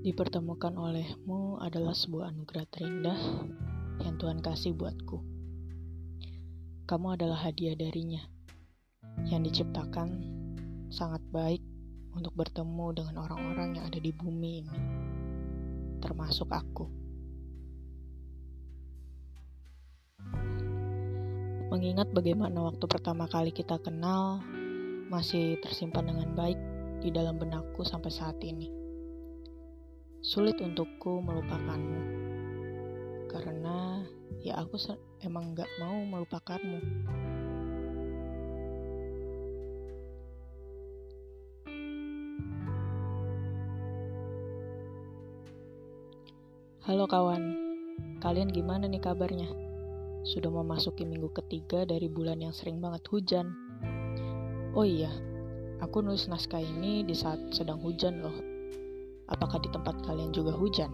Dipertemukan olehmu adalah sebuah anugerah terindah yang Tuhan kasih buatku. Kamu adalah hadiah darinya yang diciptakan sangat baik untuk bertemu dengan orang-orang yang ada di bumi ini, termasuk aku. Mengingat bagaimana waktu pertama kali kita kenal masih tersimpan dengan baik di dalam benakku sampai saat ini. Sulit untukku melupakanmu. Karena ya aku emang gak mau melupakanmu. Halo kawan, kalian gimana nih kabarnya? Sudah memasuki minggu ketiga dari bulan yang sering banget hujan. Oh iya, aku nulis naskah ini di saat sedang hujan loh, Apakah di tempat kalian juga hujan?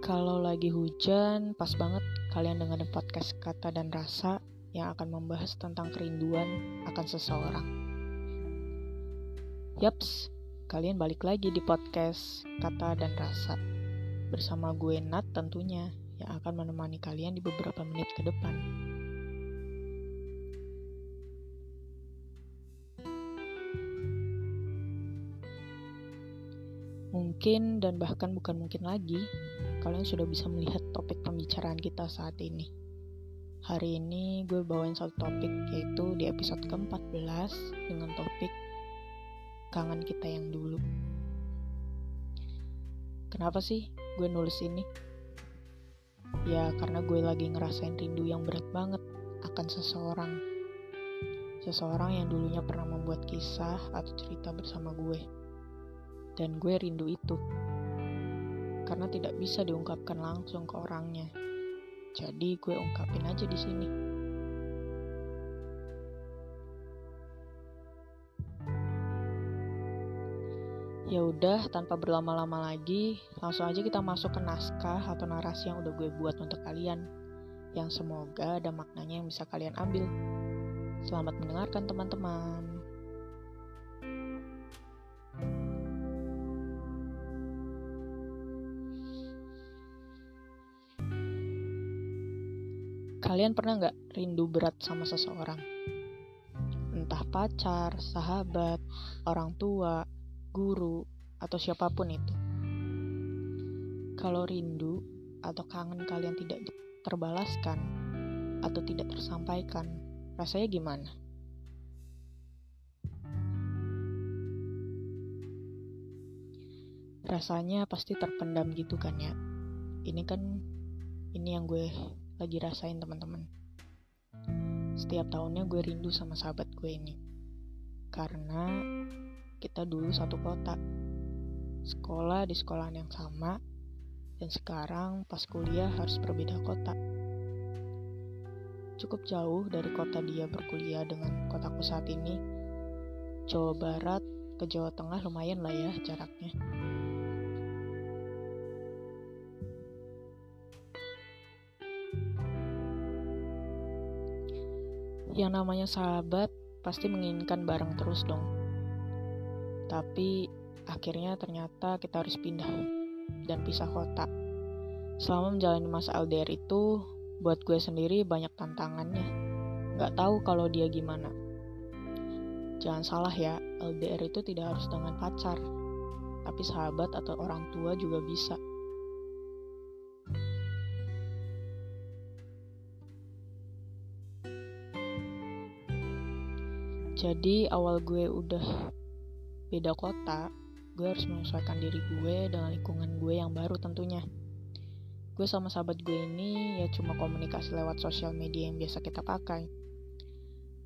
Kalau lagi hujan, pas banget kalian dengerin podcast kata dan rasa yang akan membahas tentang kerinduan akan seseorang. Yaps, kalian balik lagi di podcast kata dan rasa bersama gue Nat tentunya yang akan menemani kalian di beberapa menit ke depan. Mungkin dan bahkan bukan mungkin lagi, kalian sudah bisa melihat topik pembicaraan kita saat ini. Hari ini gue bawain satu topik yaitu di episode ke-14 dengan topik kangen kita yang dulu. Kenapa sih gue nulis ini? Ya karena gue lagi ngerasain rindu yang berat banget akan seseorang. Seseorang yang dulunya pernah membuat kisah atau cerita bersama gue dan gue rindu itu karena tidak bisa diungkapkan langsung ke orangnya. Jadi gue ungkapin aja di sini. Ya udah, tanpa berlama-lama lagi, langsung aja kita masuk ke naskah atau narasi yang udah gue buat untuk kalian. Yang semoga ada maknanya yang bisa kalian ambil. Selamat mendengarkan teman-teman. Kalian pernah nggak rindu berat sama seseorang? Entah pacar, sahabat, orang tua, guru, atau siapa pun itu. Kalau rindu atau kangen kalian tidak terbalaskan atau tidak tersampaikan, rasanya gimana? Rasanya pasti terpendam gitu kan ya. Ini kan ini yang gue lagi rasain teman-teman. Setiap tahunnya gue rindu sama sahabat gue ini. Karena kita dulu satu kota. Sekolah di sekolahan yang sama, dan sekarang pas kuliah harus berbeda kota. Cukup jauh dari kota dia berkuliah dengan kotaku saat ini. Jawa Barat ke Jawa Tengah lumayan lah ya jaraknya. Yang namanya sahabat pasti menginginkan bareng terus dong. Tapi akhirnya ternyata kita harus pindah dan pisah kota. Selama menjalani masa LDR itu, buat gue sendiri banyak tantangannya. Gak tahu kalau dia gimana. Jangan salah ya, LDR itu tidak harus dengan pacar, tapi sahabat atau orang tua juga bisa. Jadi awal gue udah beda kota, gue harus menyesuaikan diri gue dengan lingkungan gue yang baru tentunya. Gue sama sahabat gue ini ya cuma komunikasi lewat sosial media yang biasa kita pakai.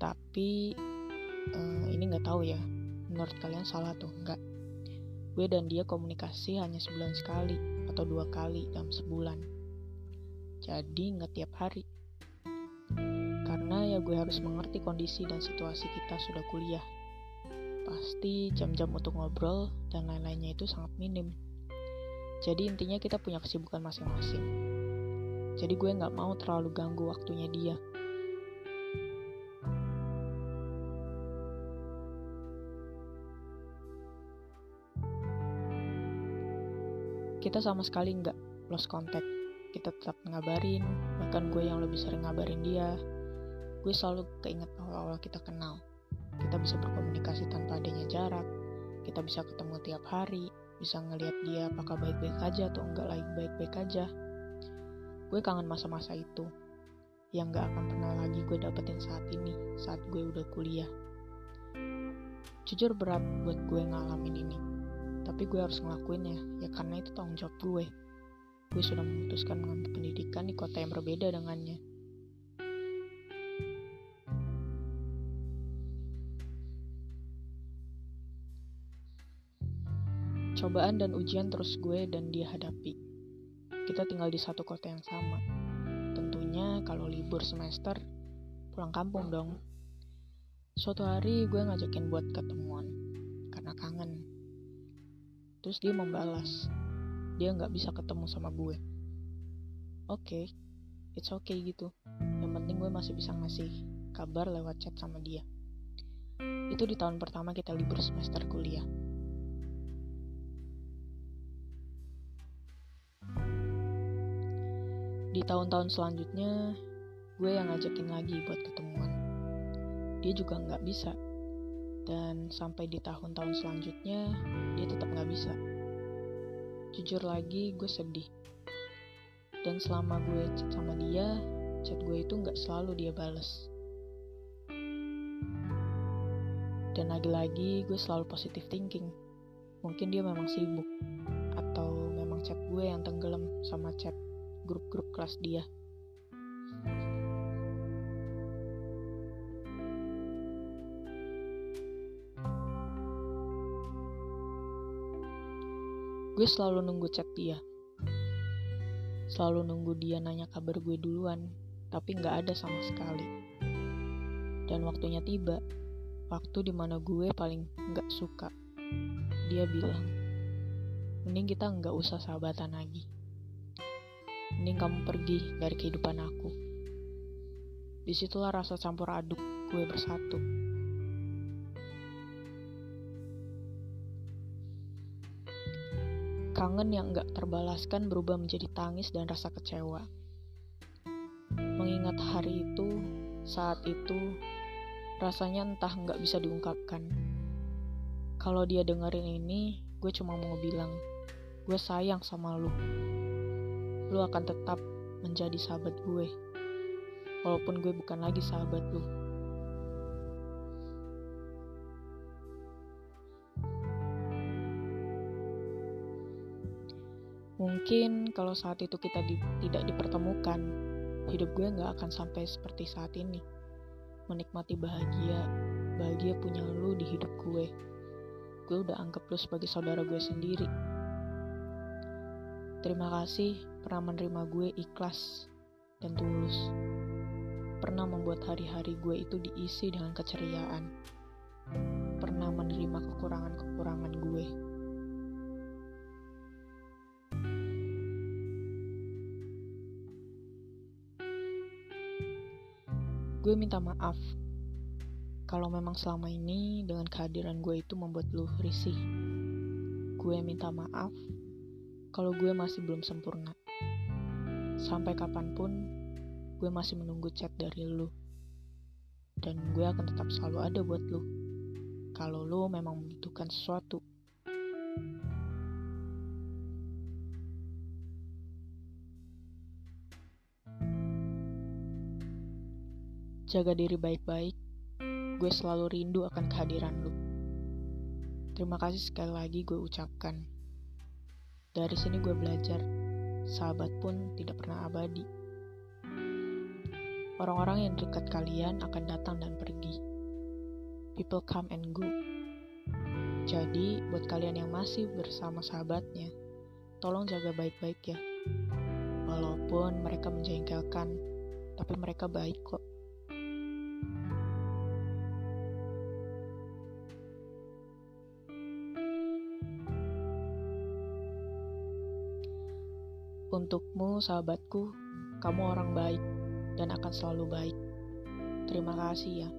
Tapi eh, ini nggak tahu ya, menurut kalian salah tuh nggak? Gue dan dia komunikasi hanya sebulan sekali atau dua kali dalam sebulan. Jadi nggak tiap hari karena ya gue harus mengerti kondisi dan situasi kita sudah kuliah. Pasti jam-jam untuk ngobrol dan lain-lainnya itu sangat minim. Jadi intinya kita punya kesibukan masing-masing. Jadi gue nggak mau terlalu ganggu waktunya dia. Kita sama sekali nggak lost contact. Kita tetap ngabarin, bahkan gue yang lebih sering ngabarin dia. Gue selalu keinget awal-awal kita kenal. Kita bisa berkomunikasi tanpa adanya jarak. Kita bisa ketemu tiap hari, bisa ngelihat dia apakah baik-baik aja atau enggak lagi baik-baik aja. Gue kangen masa-masa itu yang gak akan pernah lagi gue dapetin saat ini, saat gue udah kuliah. Jujur berat buat gue ngalamin ini, tapi gue harus ngelakuinnya, ya karena itu tanggung jawab gue. Gue sudah memutuskan mengambil pendidikan di kota yang berbeda dengannya. Cobaan dan ujian terus gue dan dia hadapi. Kita tinggal di satu kota yang sama, Tentunya kalau libur semester pulang kampung dong. Suatu hari gue ngajakin buat ketemuan karena kangen. Terus dia membalas, dia nggak bisa ketemu sama gue. Oke, okay, it's okay gitu. Yang penting gue masih bisa ngasih kabar lewat chat sama dia. Itu di tahun pertama kita libur semester kuliah. Di tahun-tahun selanjutnya, gue yang ngajakin lagi buat ketemuan. Dia juga nggak bisa. Dan sampai di tahun-tahun selanjutnya, dia tetap nggak bisa. Jujur lagi, gue sedih. Dan selama gue chat sama dia, chat gue itu nggak selalu dia bales. Dan lagi-lagi gue selalu positive thinking. Mungkin dia memang sibuk. Atau memang chat gue yang tenggelam sama chat grup-grup kelas dia. Gue selalu nunggu chat dia. Selalu nunggu dia nanya kabar gue duluan, tapi nggak ada sama sekali. Dan waktunya tiba, waktu di mana gue paling nggak suka. Dia bilang, mending kita nggak usah sahabatan lagi mending kamu pergi dari kehidupan aku. Di situlah rasa campur aduk gue bersatu. Kangen yang gak terbalaskan berubah menjadi tangis dan rasa kecewa. Mengingat hari itu, saat itu, rasanya entah gak bisa diungkapkan. Kalau dia dengerin ini, gue cuma mau bilang, gue sayang sama lu lu akan tetap menjadi sahabat gue. Walaupun gue bukan lagi sahabat lu. Mungkin kalau saat itu kita di, tidak dipertemukan, hidup gue nggak akan sampai seperti saat ini. Menikmati bahagia, bahagia punya lu di hidup gue. Gue udah anggap lu sebagai saudara gue sendiri. Terima kasih pernah menerima gue ikhlas dan tulus. Pernah membuat hari-hari gue itu diisi dengan keceriaan. Pernah menerima kekurangan-kekurangan gue. Gue minta maaf kalau memang selama ini dengan kehadiran gue itu membuat lu risih. Gue minta maaf kalau gue masih belum sempurna. Sampai kapan pun, gue masih menunggu chat dari lu. Dan gue akan tetap selalu ada buat lu. Kalau lu memang membutuhkan sesuatu. Jaga diri baik-baik. Gue selalu rindu akan kehadiran lu. Terima kasih sekali lagi gue ucapkan. Dari sini gue belajar, sahabat pun tidak pernah abadi. Orang-orang yang dekat kalian akan datang dan pergi. People come and go. Jadi, buat kalian yang masih bersama sahabatnya, tolong jaga baik-baik ya. Walaupun mereka menjengkelkan, tapi mereka baik kok. Untukmu, sahabatku, kamu orang baik dan akan selalu baik. Terima kasih ya.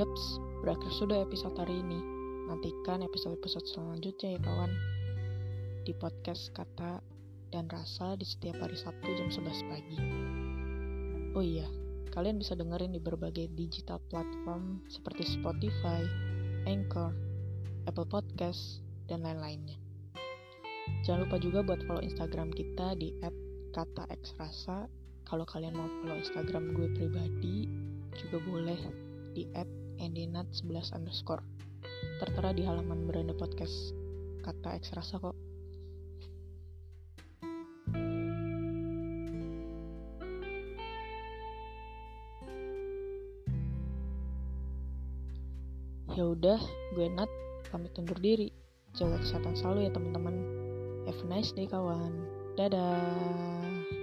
Yaps, berakhir sudah episode hari ini. Nantikan episode-episode selanjutnya ya kawan. di podcast Kata dan Rasa di setiap hari Sabtu jam 11 pagi. Oh iya, kalian bisa dengerin di berbagai digital platform seperti Spotify, Anchor, Apple Podcast, dan lain-lainnya. Jangan lupa juga buat follow Instagram kita di @kataxrasa. Kalau kalian mau follow Instagram gue pribadi, juga boleh di endinat11 underscore. Tertera di halaman beranda podcast kata X rasa kok. Ya udah, gue Nat pamit undur diri. Jaga kesehatan selalu ya teman-teman. Have a nice day kawan. Dadah.